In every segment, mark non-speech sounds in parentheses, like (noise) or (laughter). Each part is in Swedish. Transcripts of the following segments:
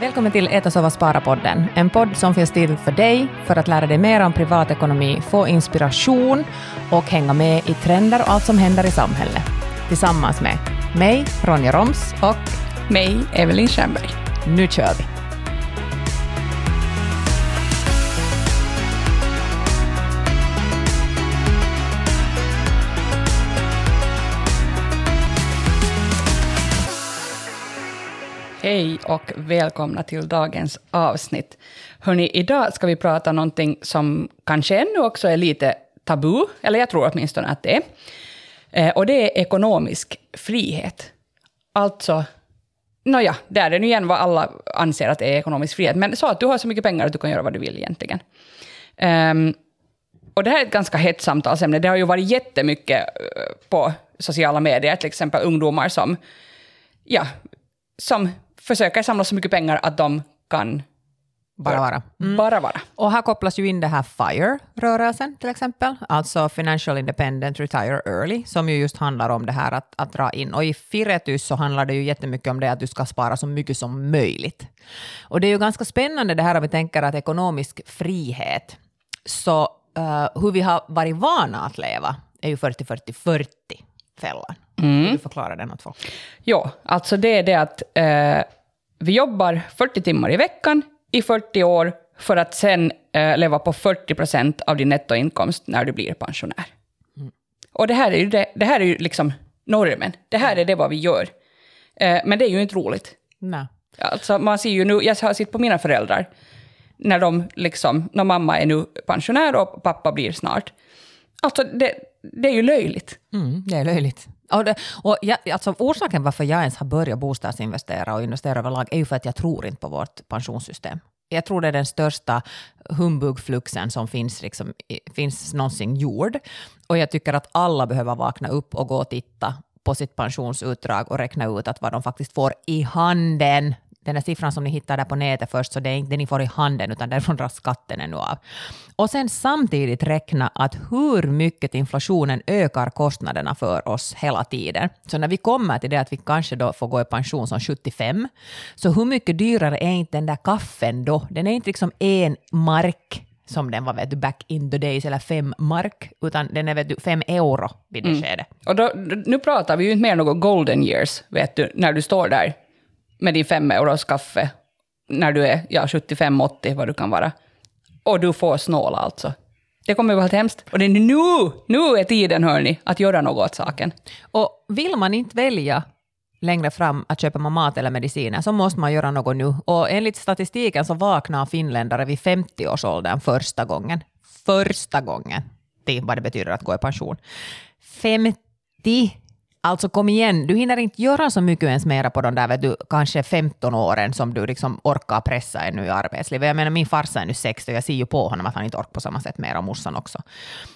Välkommen till Äta, sova, spara-podden. En podd som finns till för dig för att lära dig mer om privatekonomi, få inspiration och hänga med i trender och allt som händer i samhället. Tillsammans med mig, Ronja Roms och mig, Evelyn Stjernberg. Nu kör vi! Hej och välkomna till dagens avsnitt. Hörni, idag ska vi prata om någonting som kanske ännu också är lite tabu, eller jag tror åtminstone att det är. Eh, och det är ekonomisk frihet. Alltså, nåja, där är nu igen vad alla anser att det är ekonomisk frihet, men så att du har så mycket pengar att du kan göra vad du vill egentligen. Um, och det här är ett ganska hett samtalsämne. Det har ju varit jättemycket eh, på sociala medier, till exempel ungdomar som, ja, som försöker samla så mycket pengar att de kan bara vara. Mm. Bara vara. Och här kopplas ju in det här FIRE-rörelsen till exempel, alltså Financial Independent Retire Early, som ju just handlar om det här att, att dra in. Och i Firetus så handlar det ju jättemycket om det att du ska spara så mycket som möjligt. Och det är ju ganska spännande det här om vi tänker att ekonomisk frihet, så uh, hur vi har varit vana att leva är ju 40-40-40-fällan. Mm. Vill du förklara den åt folk? Ja, alltså det är det att eh, vi jobbar 40 timmar i veckan i 40 år för att sen eh, leva på 40 procent av din nettoinkomst när du blir pensionär. Mm. Och det här är ju, det, det, här är ju liksom normen. Det här är det vad vi gör. Eh, men det är ju inte roligt. Nej. Alltså man ser ju nu, jag har sett på mina föräldrar, när de liksom, när mamma är nu pensionär och pappa blir snart. Alltså det, det är ju löjligt. Mm, det är löjligt. Och, det, och jag, alltså orsaken varför jag ens har börjat bostadsinvestera och investera överlag är ju för att jag tror inte på vårt pensionssystem. Jag tror det är den största humbugfluxen som finns, liksom, finns någonsin gjord. Och jag tycker att alla behöver vakna upp och gå och titta på sitt pensionsutdrag och räkna ut att vad de faktiskt får i handen den där siffran som ni hittar där på nätet först, så det är inte det ni får i handen, utan därifrån dras skatten ännu av. Och sen samtidigt räkna att hur mycket inflationen ökar kostnaderna för oss hela tiden. Så när vi kommer till det att vi kanske då får gå i pension som 75, så hur mycket dyrare är inte den där kaffen då? Den är inte liksom en mark som den var vet du, back in the days, eller fem mark, utan den är vet du, fem euro vid det mm. skedet. Och då, nu pratar vi ju inte mer något golden years, vet du, när du står där med din fem euros kaffe när du är ja, 75-80, vad du kan vara. Och du får snåla alltså. Det kommer vara helt hemskt. Och det är nu, nu är tiden hörni, att göra något åt saken. Och vill man inte välja längre fram att köpa mat eller mediciner så måste man göra något nu. Och enligt statistiken så vaknar finländare vid 50-årsåldern första gången. Första gången till vad det betyder att gå i pension. 50 Alltså kom igen, du hinner inte göra så mycket ens mera på de där vet du, kanske 15 åren som du liksom orkar pressa ännu i arbetslivet. Jag menar min farsa är nu 60 och jag ser ju på honom att han inte orkar på samma sätt mera och morsan också.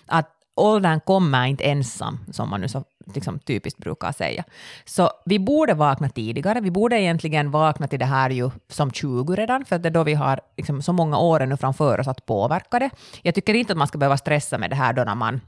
Att åldern kommer inte ensam, som man nu så liksom, typiskt brukar säga. Så vi borde vakna tidigare. Vi borde egentligen vakna till det här ju som 20 redan, för det är då vi har liksom, så många år nu framför oss att påverka det. Jag tycker inte att man ska behöva stressa med det här då när man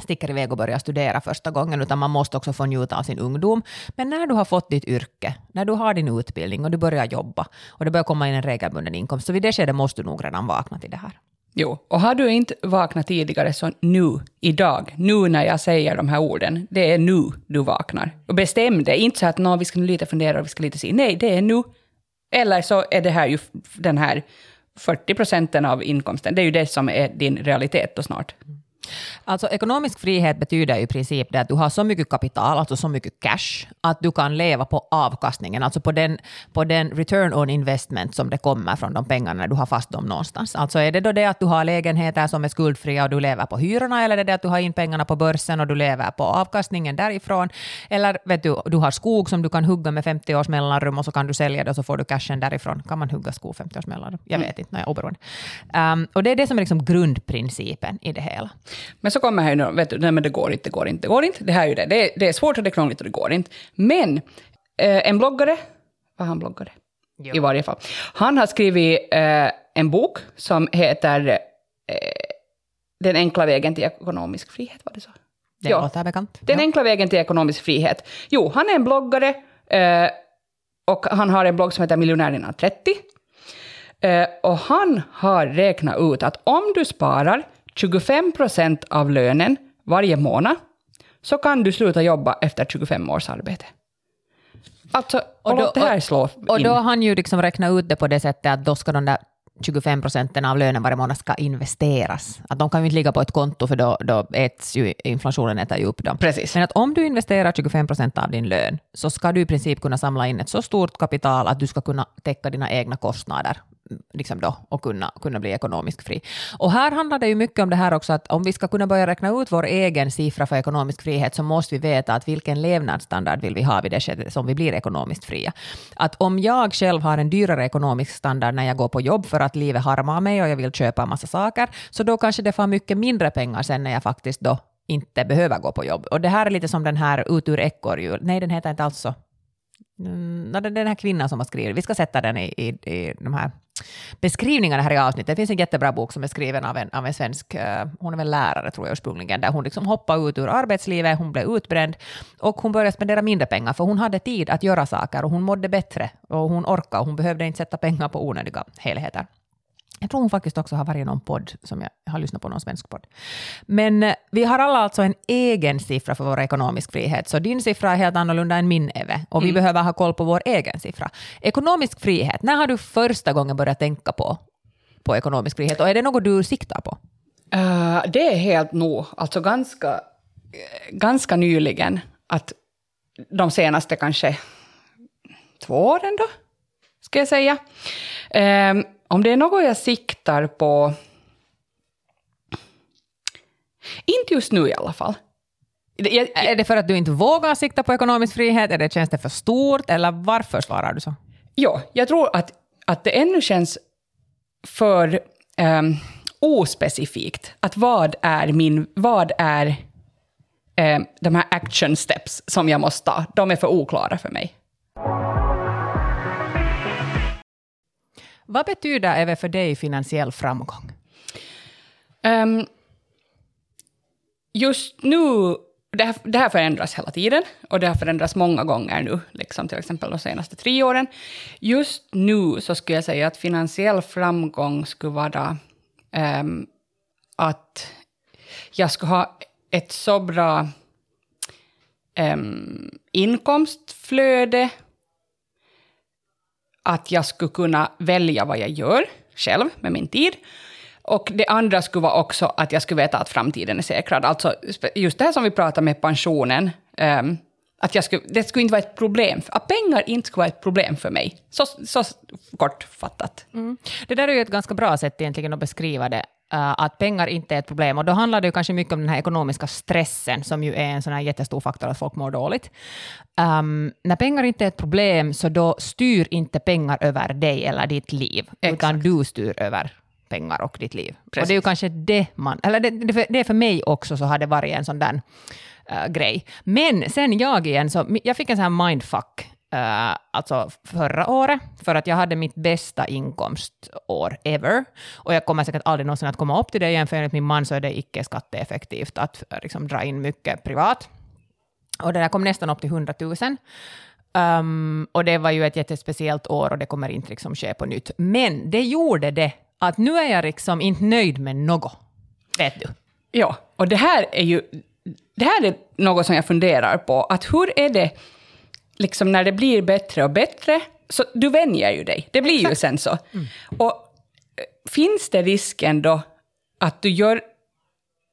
sticker iväg och börjar studera första gången, utan man måste också få njuta av sin ungdom. Men när du har fått ditt yrke, när du har din utbildning och du börjar jobba och det börjar komma in en regelbunden inkomst, så vid det skedet måste du nog redan vakna till det här. Jo, och har du inte vaknat tidigare så nu, idag, nu när jag säger de här orden, det är nu du vaknar. Och bestäm dig, inte så att vi ska lite fundera och vi ska lite se, nej, det är nu. Eller så är det här ju den här 40 procenten av inkomsten, det är ju det som är din realitet då snart. Mm. Alltså ekonomisk frihet betyder i princip det att du har så mycket kapital, alltså så mycket cash, att du kan leva på avkastningen, alltså på den, på den return on investment som det kommer från de pengarna när du har fast dem någonstans. Alltså är det då det att du har lägenheter som är skuldfria och du lever på hyrorna, eller är det det att du har in pengarna på börsen och du lever på avkastningen därifrån, eller vet du, du har skog som du kan hugga med 50 års mellanrum och så kan du sälja det och så får du cashen därifrån. Kan man hugga skog 50 års mellanrum? Jag mm. vet inte, jag är oberoende. Um, och det är det som är liksom grundprincipen i det hela. Men så kommer här nu, vet du, nej men det går inte, det går inte, det går inte. Det här är ju det. Det är, det är svårt och det är krångligt och det går inte. Men eh, en bloggare, vad han bloggare? Jo. I varje fall. Han har skrivit eh, en bok som heter eh, Den enkla vägen till ekonomisk frihet, var det så? Det ja. låter bekant. Den ja. enkla vägen till ekonomisk frihet. Jo, han är en bloggare, eh, och han har en blogg som heter Miljonärerna 30. Eh, och han har räknat ut att om du sparar 25 procent av lönen varje månad, så kan du sluta jobba efter 25 års arbete. Alltså, och, låt det här slå in. Och då har han ju liksom räknat ut det på det sättet att då ska de där 25 procenten av lönen varje månad ska investeras. Att de kan ju inte ligga på ett konto för då, då äts ju inflationen äter ju upp dem. Precis. Men att om du investerar 25 procent av din lön så ska du i princip kunna samla in ett så stort kapital att du ska kunna täcka dina egna kostnader liksom då, och kunna, kunna bli ekonomiskt fri. Och här handlar det ju mycket om det här också att om vi ska kunna börja räkna ut vår egen siffra för ekonomisk frihet så måste vi veta att vilken levnadsstandard vill vi ha vid det skedet som vi blir ekonomiskt fria. Att om jag själv har en dyrare ekonomisk standard när jag går på jobb för att livet harmar mig och jag vill köpa en massa saker, så då kanske det får mycket mindre pengar sen när jag faktiskt då inte behöver gå på jobb. Och det här är lite som den här Ut ur ekorrhjul. Nej, den heter inte alls så. Mm, den här kvinnan som har skrivit, vi ska sätta den i, i, i de här beskrivningarna här i avsnittet. Det finns en jättebra bok som är skriven av en, av en svensk, eh, hon är väl lärare tror jag ursprungligen, där hon liksom hoppade ut ur arbetslivet, hon blev utbränd och hon började spendera mindre pengar för hon hade tid att göra saker och hon mådde bättre och hon orkade och hon behövde inte sätta pengar på onödiga helheter. Jag tror hon faktiskt också har varit i någon podd som jag har lyssnat på, någon svensk podd. Men eh, vi har alla alltså en egen siffra för vår ekonomisk frihet, så din siffra är helt annorlunda än min, Eve, och vi mm. behöver ha koll på vår egen siffra. Ekonomisk frihet, när har du första gången börjat tänka på, på ekonomisk frihet, och är det något du siktar på? Uh, det är helt nog, alltså ganska, ganska nyligen, att de senaste kanske två åren då, ska jag säga. Um, om det är något jag siktar på, inte just nu i alla fall. Jag, är det för att du inte vågar sikta på ekonomisk frihet, eller känns det för stort, eller varför svarar du så? Ja, jag tror att, att det ännu känns för um, ospecifikt. Att vad är min, vad är um, de här action steps som jag måste ta? De är för oklara för mig. Vad betyder även för dig finansiell framgång? Um, just nu, det här, det här förändras hela tiden, och det har förändrats många gånger nu, liksom till exempel de senaste tre åren. Just nu så skulle jag säga att finansiell framgång skulle vara um, att jag skulle ha ett så bra um, inkomstflöde, att jag skulle kunna välja vad jag gör själv med min tid. Och det andra skulle vara också att jag skulle veta att framtiden är säkrad. Alltså just det här som vi pratar med pensionen, um, att jag skulle, det skulle inte vara ett problem, att pengar inte skulle vara ett problem för mig. Så, så kortfattat. Mm. Det där är ju ett ganska bra sätt egentligen att beskriva det. Uh, att pengar inte är ett problem. Och då handlar det ju kanske mycket om den här ekonomiska stressen, som ju är en sån här jättestor faktor att folk mår dåligt. Um, när pengar inte är ett problem, så då styr inte pengar över dig eller ditt liv, Exakt. utan du styr över pengar och ditt liv. Precis. Och det är ju kanske det man... Eller det, det, det för mig också så har det varit en sån där uh, grej. Men sen jag igen, så jag fick en sån här mindfuck Uh, alltså förra året, för att jag hade mitt bästa inkomstår ever. Och jag kommer säkert aldrig någonsin att komma upp till det igen, för enligt min man så är det icke skatteeffektivt att eh, liksom, dra in mycket privat. Och det där kom nästan upp till 100 000. Um, och det var ju ett jättespeciellt år och det kommer inte liksom ske på nytt. Men det gjorde det att nu är jag liksom inte nöjd med något. Vet du? Ja, och det här är ju det här är något som jag funderar på. Att hur är det liksom när det blir bättre och bättre, så du vänjer ju dig. Det blir Exakt. ju sen så. Mm. Och eh, finns det risken då att du gör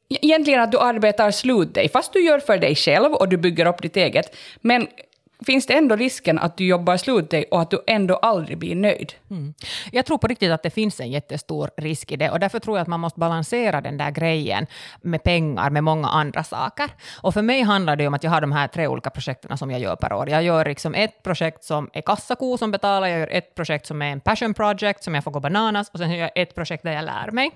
Egentligen att du arbetar slut dig, fast du gör för dig själv och du bygger upp ditt eget. Men finns det ändå risken att du jobbar slut dig och att du ändå aldrig blir nöjd. Mm. Jag tror på riktigt att det finns en jättestor risk i det och därför tror jag att man måste balansera den där grejen med pengar med många andra saker. Och för mig handlar det om att jag har de här tre olika projekten som jag gör per år. Jag gör liksom ett projekt som är kassako som betalar, jag gör ett projekt som är en passion project som jag får gå bananas och sen gör jag ett projekt där jag lär mig.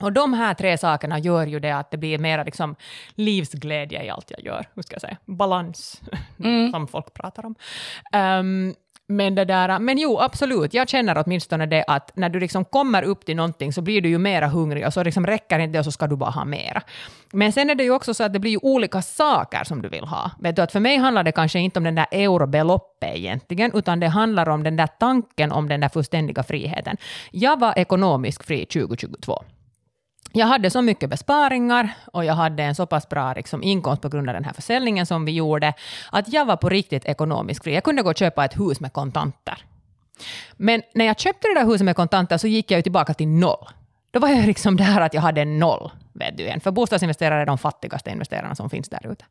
Och de här tre sakerna gör ju det att det blir mera liksom livsglädje i allt jag gör. Hur ska jag säga? Balans, mm. som folk pratar om. Um, Men, det där, men jo, absolut, jag känner åtminstone det att när du liksom kommer upp till någonting så blir du ju mera hungrig och så liksom räcker inte det och så ska du bara ha mera. Men sen är det ju också så att det blir ju olika saker som du vill ha. Vet du, att för mig handlar det kanske inte om den där eurobeloppet egentligen, utan det handlar om den där tanken om den där fullständiga friheten. Jag var ekonomiskt fri 2022 jag hade så mycket besparingar och jag hade en så pass bra liksom, inkomst på grund av den här försäljningen som vi gjorde, att jag var på riktigt ekonomiskt fri. Jag kunde gå och köpa ett hus med kontanter. Men när jag köpte det där huset med kontanter så gick jag ju tillbaka till noll. Då var jag liksom där att jag hade noll, vet du igen. För bostadsinvesterare är de fattigaste investerarna som finns där ute.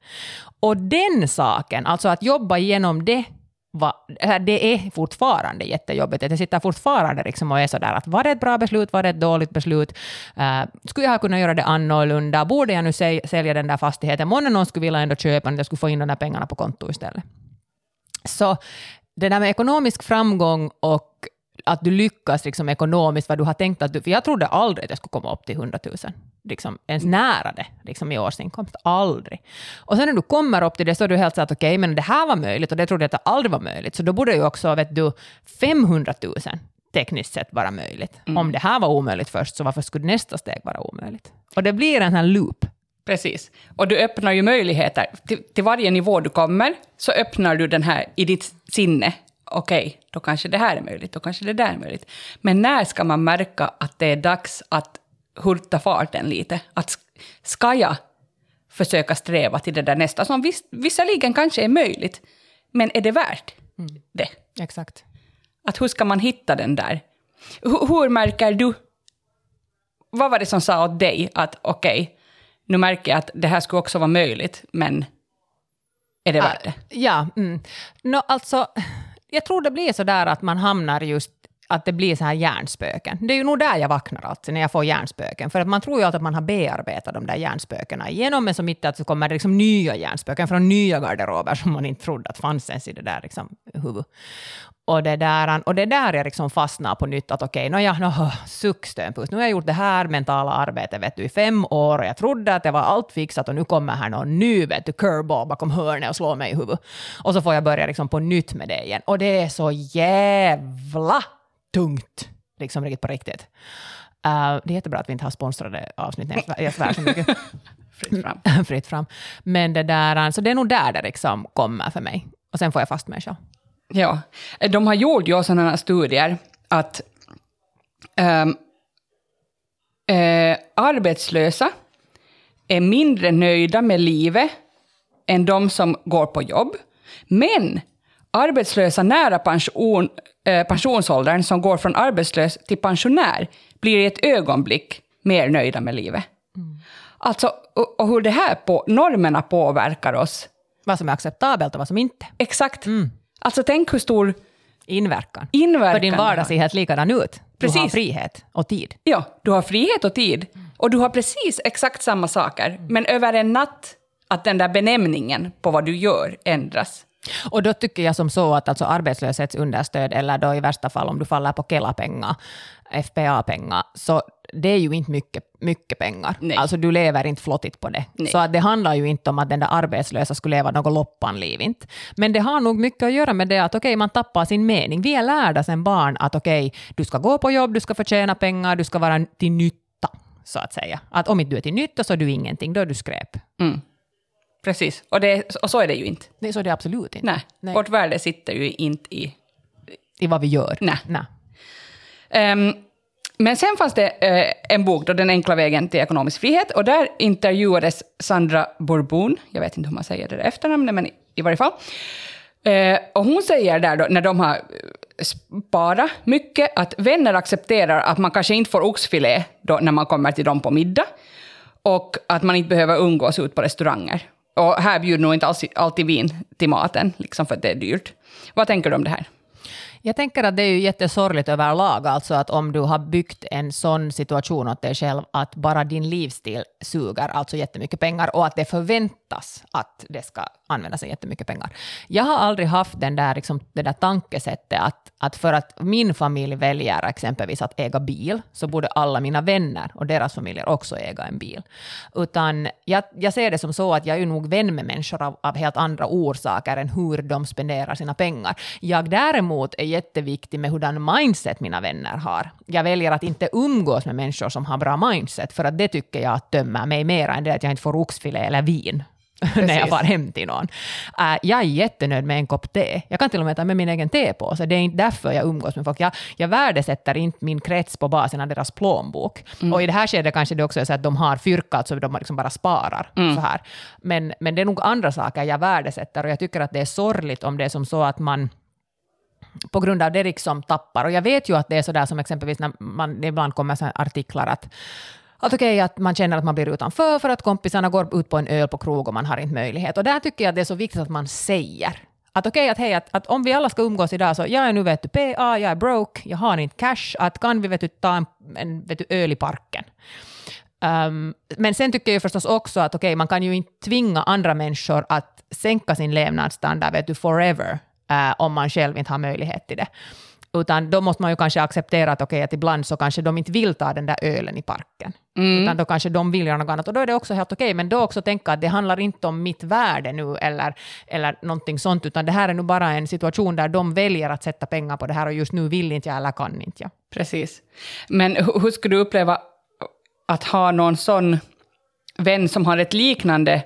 Och den saken, alltså att jobba igenom det va, äh, det är fortfarande jättejobbigt. Jag sitter fortfarande liksom och är sådär att var det ett bra beslut, var det ett dåligt beslut? Uh, skulle jag ha kunnat göra det annorlunda? Borde jag nu sälja den där fastigheten? Månne någon skulle vilja ändå köpa den, jag skulle få in de där pengarna på konto istället. Så det där med ekonomisk framgång och att du lyckas liksom ekonomiskt, vad du har tänkt att du... För jag trodde aldrig att jag skulle komma upp till 100 000, liksom, ens nära det liksom, i årsinkomst. Aldrig. Och sen när du kommer upp till det så är du helt så att okej, okay, men det här var möjligt och det trodde jag att det aldrig var möjligt. Så då borde ju också, vet du, 500 000 tekniskt sett vara möjligt. Mm. Om det här var omöjligt först, så varför skulle nästa steg vara omöjligt? Och det blir en sån loop. Precis. Och du öppnar ju möjligheter. Till, till varje nivå du kommer, så öppnar du den här i ditt sinne okej, okay, då kanske det här är möjligt, då kanske det där är möjligt. Men när ska man märka att det är dags att hurta farten lite? Att ska jag försöka sträva till det där nästa, som viss, visserligen kanske är möjligt, men är det värt mm. det? Exakt. Att hur ska man hitta den där? H hur märker du? Vad var det som sa åt dig att okej, okay, nu märker jag att det här skulle också vara möjligt, men är det värt det? Ja, mm. no, alltså jag tror det blir så där att man hamnar just att det blir så här hjärnspöken. Det är ju nog där jag vaknar alltid, när jag får hjärnspöken. För att man tror ju alltid att man har bearbetat de där hjärnspökena igenom, men så mitt i att så kommer det liksom nya hjärnspöken från nya garderober som man inte trodde att fanns ens i det där liksom, huvudet. Och det, där, och det där jag liksom fastnar på nytt, att okej, okay, no, no, suck stönpuss, nu har jag gjort det här mentala arbetet vet du, i fem år och jag trodde att det var allt fixat och nu kommer här någon ny vet du, curveball bakom hörnet och slår mig i huvudet. Och så får jag börja liksom på nytt med det igen. Och det är så jävla tungt, liksom riktigt på riktigt. Uh, det är jättebra att vi inte har sponsrade avsnitt, jag svär så mycket. (laughs) Fritt fram. (laughs) Fritt fram. Men det där, så det är nog där det liksom kommer för mig. Och sen får jag fast själv. Ja, de har gjort ju sådana här studier att ähm, äh, arbetslösa är mindre nöjda med livet än de som går på jobb. Men arbetslösa nära pension, äh, pensionsåldern som går från arbetslös till pensionär blir i ett ögonblick mer nöjda med livet. Mm. Alltså, och, och hur det här på, normerna påverkar oss. Vad som är acceptabelt och vad som inte. Exakt. Mm. Alltså tänk hur stor inverkan. inverkan För din vardag ser helt likadan ut. Precis. Du har frihet och tid. Ja, du har frihet och tid. Och du har precis exakt samma saker, men över en natt att den där benämningen på vad du gör ändras. Och då tycker jag som så att alltså arbetslöshetsunderstöd, eller då i värsta fall om du faller på Kela-pengar, FPA-pengar, så det är ju inte mycket, mycket pengar. Nej. Alltså du lever inte flottigt på det. Nej. Så att det handlar ju inte om att den där arbetslösa skulle leva något loppanliv inte. Men det har nog mycket att göra med det att okej, okay, man tappar sin mening. Vi är lärda sen barn att okej, okay, du ska gå på jobb, du ska förtjäna pengar, du ska vara till nytta, så att säga. Att om inte du är till nytta så är du ingenting, då är du skräp. Mm. Precis, och, det, och så är det ju inte. Nej, så är det absolut inte. Nej, Nej. vårt värde sitter ju inte i... I vad vi gör. Nej. Nej. Um, men sen fanns det eh, en bok, då, Den enkla vägen till ekonomisk frihet, och där intervjuades Sandra Bourbon, jag vet inte hur man säger det efternamnet, men i, i varje fall. Eh, och hon säger där då, när de har sparat mycket, att vänner accepterar att man kanske inte får oxfilé då, när man kommer till dem på middag, och att man inte behöver umgås ut på restauranger. Och här bjuder nog inte alltid vin till maten, liksom för att det är dyrt. Vad tänker du om det här? Jag tänker att det är ju jättesorgligt överlag, alltså att om du har byggt en sån situation åt dig själv att bara din livsstil suger alltså jättemycket pengar och att det förväntas att det ska använda sig jättemycket pengar. Jag har aldrig haft den där, liksom, det där tankesättet att, att för att min familj väljer exempelvis att äga bil, så borde alla mina vänner och deras familjer också äga en bil. Utan jag, jag ser det som så att jag är nog vän med människor av, av helt andra orsaker än hur de spenderar sina pengar. Jag däremot är jätteviktig med hurdan mindset mina vänner har. Jag väljer att inte umgås med människor som har bra mindset, för att det tycker jag tömmer mig mer än det att jag inte får oxfilé eller vin (laughs) när jag far hem till någon. Uh, jag är jättenöjd med en kopp te. Jag kan till och med ta med min egen tepåse. Det är inte därför jag umgås med folk. Jag, jag värdesätter inte min krets på basen av deras plånbok. Mm. Och i det här skedet kanske det också är så att de har fyrkat så de liksom bara sparar. Mm. Så här. Men, men det är nog andra saker jag värdesätter och jag tycker att det är sorgligt om det är som så att man på grund av det liksom tappar. Och jag vet ju att det är så där som exempelvis när man ibland kommer så artiklar att att okej, okay, att man känner att man blir utanför för att kompisarna går ut på en öl på krog och man har inte möjlighet. Och där tycker jag att det är så viktigt att man säger att okej, okay, att hej, att, att, om vi alla ska umgås idag så jag är nu vet du PA, jag är broke, jag har inte cash, att kan vi vet du, ta en, en vet du, öl i parken? Um, men sen tycker jag förstås också att okej, okay, man kan ju inte tvinga andra människor att sänka sin levnadsstandard vet du, forever, uh, om man själv inte har möjlighet till det. Utan då måste man ju kanske acceptera att, okay, att ibland så kanske de inte vill ta den där ölen i parken. Mm. Utan då kanske de vill göra något annat. Och då är det också helt okej. Okay, men då också tänka att det handlar inte om mitt värde nu eller, eller någonting sånt, utan det här är nu bara en situation där de väljer att sätta pengar på det här och just nu vill inte jag eller kan inte jag. Precis. Men hur skulle du uppleva att ha någon sån vän som har ett liknande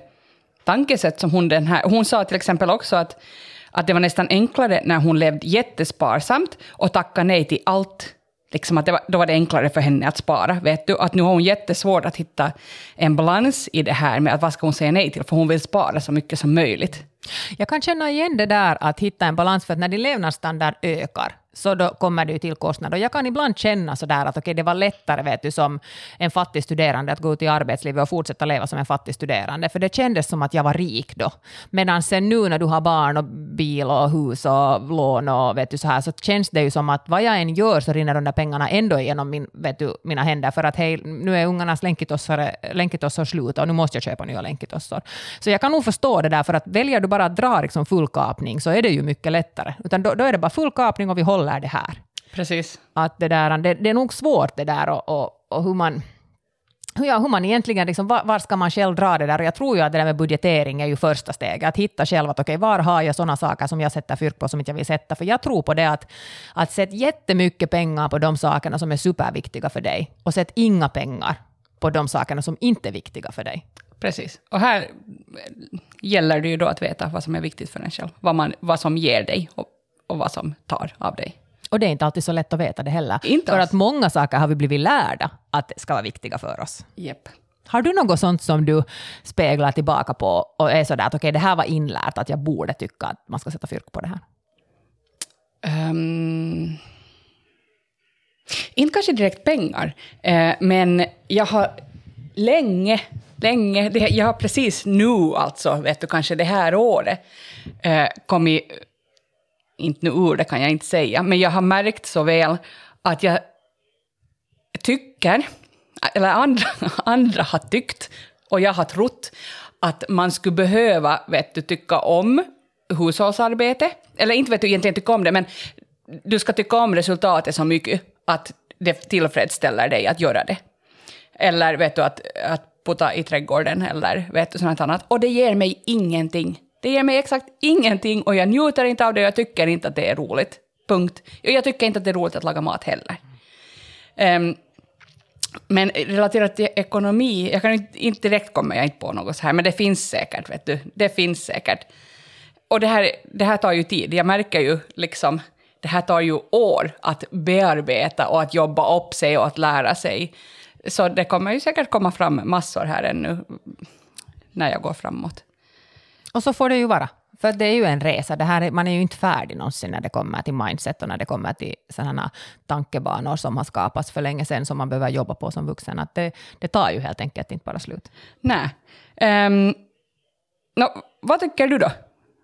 tankesätt som hon den här. Hon sa till exempel också att att det var nästan enklare när hon levde jättesparsamt och tackade nej till allt. Liksom att det var, då var det enklare för henne att spara. Vet du? Att nu har hon jättesvårt att hitta en balans i det här med att vad ska hon säga nej till, för hon vill spara så mycket som möjligt. Jag kan känna igen det där att hitta en balans, för att när din levnadsstandard ökar, så då kommer det ju till kostnader. Jag kan ibland känna sådär att okay, det var lättare vet du, som en fattig studerande att gå ut i arbetslivet och fortsätta leva som en fattig studerande, för det kändes som att jag var rik då. Medan sen nu när du har barn och bil och hus och lån och vet du, så här, så känns det ju som att vad jag än gör så rinner de där pengarna ändå igenom min, vet du, mina händer, för att hej, nu är ungarnas länkitossar slut och nu måste jag köpa nya länkitossor. Så jag kan nog förstå det där, för att väljer du bara att dra liksom full kapning så är det ju mycket lättare. Utan då, då är det bara full kapning och vi håller håller det här. Precis. Att det, där, det, det är nog svårt det där och, och, och hur man ja, hur man egentligen, liksom, var, var, ska man själv dra det där? Och jag tror ju att det där med budgetering är ju första steget. Att hitta själv att okej, okay, var har jag sådana saker som jag sätter fyrk på som inte jag vill sätta? För jag tror på det att, att sätta jättemycket pengar på de sakerna som är superviktiga för dig och sätt inga pengar på de sakerna som inte är viktiga för dig. Precis. Och här gäller det ju då att veta vad som är viktigt för en själv. Vad, man, vad som ger dig och, vad som tar av dig. Och det är inte alltid så lätt att veta det heller. Inte för att många saker har vi blivit lärda att ska vara viktiga för oss. Yep. Har du något sånt som du speglar tillbaka på och är sådär att okej, okay, det här var inlärt, att jag borde tycka att man ska sätta fyrk på det här? Um, inte kanske direkt pengar, eh, men jag har länge, länge, det, jag har precis nu alltså, vet du, kanske det här året, eh, kommit inte nu ur det kan jag inte säga, men jag har märkt så väl att jag tycker, eller andra, (laughs) andra har tyckt, och jag har trott, att man skulle behöva vet du, tycka om hushållsarbete. Eller inte vet du egentligen tycka om det, men du ska tycka om resultatet så mycket att det tillfredsställer dig att göra det. Eller vet du, att, att putta i trädgården eller vet du, sånt annat. Och det ger mig ingenting. Det ger mig exakt ingenting och jag njuter inte av det och jag tycker inte att det är roligt. Punkt. Och jag tycker inte att det är roligt att laga mat heller. Um, men relaterat till ekonomi, jag kan inte, inte direkt komma jag inte på något så här, men det finns säkert, vet du. Det finns säkert. Och det här, det här tar ju tid. Jag märker ju liksom, det här tar ju år att bearbeta och att jobba upp sig och att lära sig. Så det kommer ju säkert komma fram massor här ännu när jag går framåt. Och så får det ju vara. För det är ju en resa. Det här, man är ju inte färdig någonsin när det kommer till mindset och när det kommer till sådana tankebanor som har skapats för länge sedan som man behöver jobba på som vuxen. Att det, det tar ju helt enkelt inte bara slut. Nej. Um, no, vad tycker du då?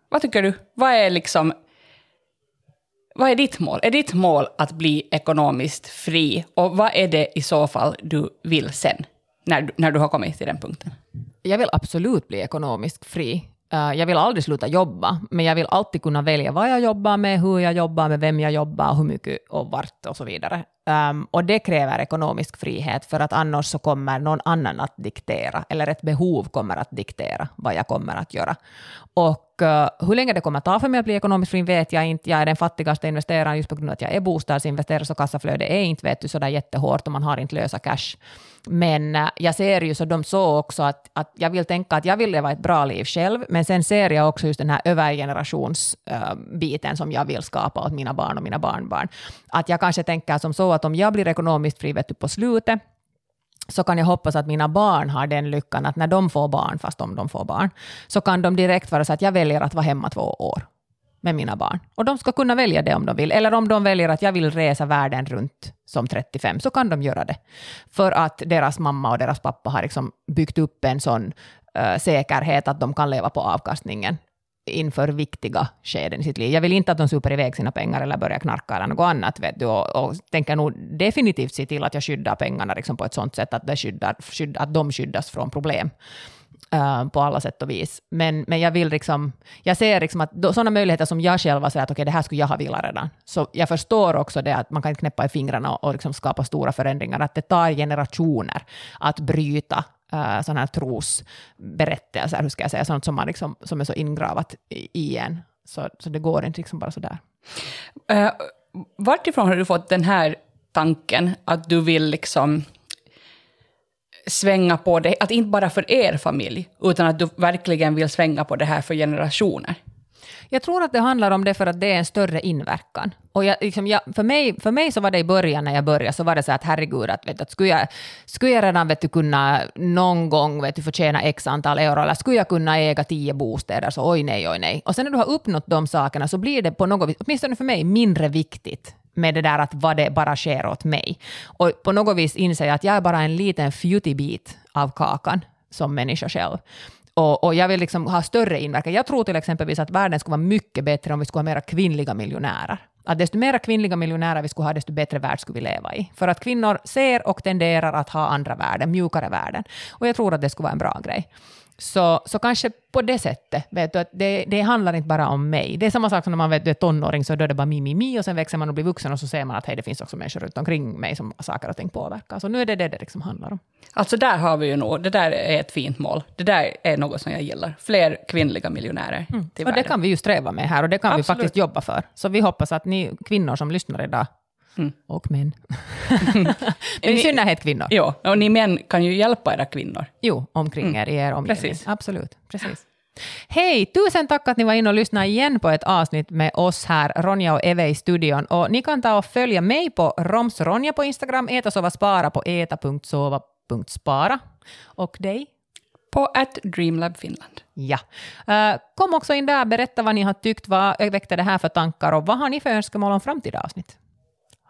Vad tycker du? Vad är liksom... vad är ditt mål? Är ditt mål att bli ekonomiskt fri? Och vad är det i så fall du vill sen, när, när du har kommit till den punkten? Jag vill absolut bli ekonomiskt fri. Jag vill aldrig sluta jobba, men jag vill alltid kunna välja vad jag jobbar med, hur jag jobbar med, vem jag jobbar, hur mycket och vart och så vidare. Um, och det kräver ekonomisk frihet, för att annars så kommer någon annan att diktera, eller ett behov kommer att diktera vad jag kommer att göra. Och uh, hur länge det kommer att ta för mig att bli ekonomiskt fri vet jag inte. Jag är den fattigaste investeraren just på grund av att jag är bostadsinvesterare, så kassaflödet är inte vet du, sådär jättehårt och man har inte lösa cash. Men uh, jag ser ju så de så också att, att jag vill tänka att jag vill leva ett bra liv själv, men sen ser jag också just den här övergenerationsbiten eh, uh, som jag vill skapa åt mina barn och mina barnbarn. Att jag kanske tänker som så att om jag blir ekonomiskt fri vet du, på slutet, så kan jag hoppas att mina barn har den lyckan att när de får barn, fast om de får barn, så kan de direkt vara så att jag väljer att vara hemma två år med mina barn. Och de ska kunna välja det om de vill. Eller om de väljer att jag vill resa världen runt som 35, så kan de göra det. För att deras mamma och deras pappa har liksom byggt upp en sån uh, säkerhet att de kan leva på avkastningen inför viktiga skeden i sitt liv. Jag vill inte att de super iväg sina pengar eller börjar knarka eller något annat. Vet du, och, och tänker nog definitivt se till att jag skyddar pengarna liksom på ett sånt sätt att, det skyddar, skydd, att de skyddas från problem. Uh, på alla sätt och vis. Men, men jag vill liksom, jag ser liksom att då, sådana möjligheter som jag själv säger att okej, okay, det här skulle jag ha velat redan. Så jag förstår också det att man kan knäppa i fingrarna och, och liksom skapa stora förändringar, att det tar generationer att bryta Äh, uh, sådana här trosberättelser, hur ska jag säga, sånt som, man liksom, som är så ingravat i, en. Så, så det går inte liksom bara sådär. Uh, äh, vartifrån har du fått den här tanken att du vill liksom svänga på det, att inte bara för er familj, utan att du verkligen vill svänga på det här för generationer? Jag tror att det handlar om det för att det är en större inverkan. Och jag, liksom, jag, för, mig, för mig så var det i början när jag började, så var det så att herregud, att, vet, att skulle, jag, skulle jag redan vet du, kunna någon gång vet du, förtjäna x antal euro, eller skulle jag kunna äga tio bostäder, så oj nej, oj nej. Och sen när du har uppnått de sakerna så blir det på något vis, åtminstone för mig, mindre viktigt med det där att vad det bara sker åt mig. Och på något vis inser jag att jag är bara en liten fjuttig bit av kakan som människa själv. Och, och, jag vill liksom ha större inverkan. Jag tror till exempel att världen skulle vara mycket bättre om vi skulle ha mera kvinnliga miljonärer. Att desto mer kvinnliga miljonärer vi skulle ha, desto bättre värld skulle vi leva i. För att kvinnor ser och tenderar att ha andra värden, mjukare värden. Och jag tror att det skulle vara en bra grej. Så, så kanske på det sättet, vet du, att det, det handlar inte bara om mig. Det är samma sak som när man vet, du är tonåring, så då är det bara mi, mi, mi, och sen växer man och blir vuxen och så ser man att hej, det finns också människor runt omkring mig som saker och ting påverkar. Så nu är det det det liksom handlar om. Alltså där har vi ju nog, det där är ett fint mål. Det där är något som jag gillar. Fler kvinnliga miljonärer mm. Och det kan vi ju sträva med här och det kan Absolut. vi faktiskt jobba för. Så vi hoppas att ni kvinnor som lyssnar idag Mm. Och män. (laughs) Men i synnerhet kvinnor. Ja, och ni män kan ju hjälpa era kvinnor. Jo, omkring mm. er, i er omgivning. Precis. Absolut. Precis. Hej! Tusen tack att ni var inne och lyssnade igen på ett avsnitt med oss här, Ronja och Eve i studion. Och ni kan ta och följa mig på romsronja på Instagram, äta sova spara på eta.sova.spara. Och dig? På at Dreamlab Finland. Ja. Uh, kom också in där, berätta vad ni har tyckt, vad väckte det här för tankar och vad har ni för önskemål om framtida avsnitt?